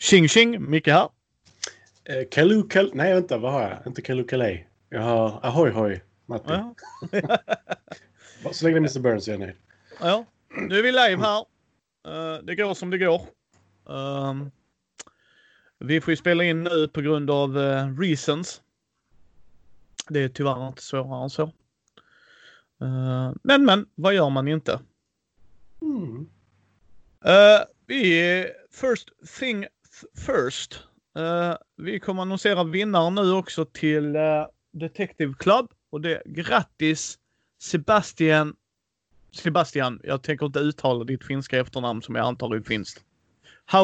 Tjing tjing, Micke här. Eh, Kalu Kal... Nej, vänta, vad har jag? Inte Kalu Kalej. Jag har Ahoy Hoy, Matti. Ja. Så länge det är Mr Burns är jag nöjd. ja. Nu är vi live här. Eh, det går som det går. Ehm, vi får ju spela in nu på grund av eh, reasons. Det är tyvärr inte svårare än så. Eh, men men, vad gör man inte? Mm. Uh, vi first thing th- first. Uh, vi kommer annonsera vinnaren nu också till uh, Detective Club och det grattis Sebastian. Sebastian, jag tänker inte uttala ditt finska efternamn som jag antar är finskt. How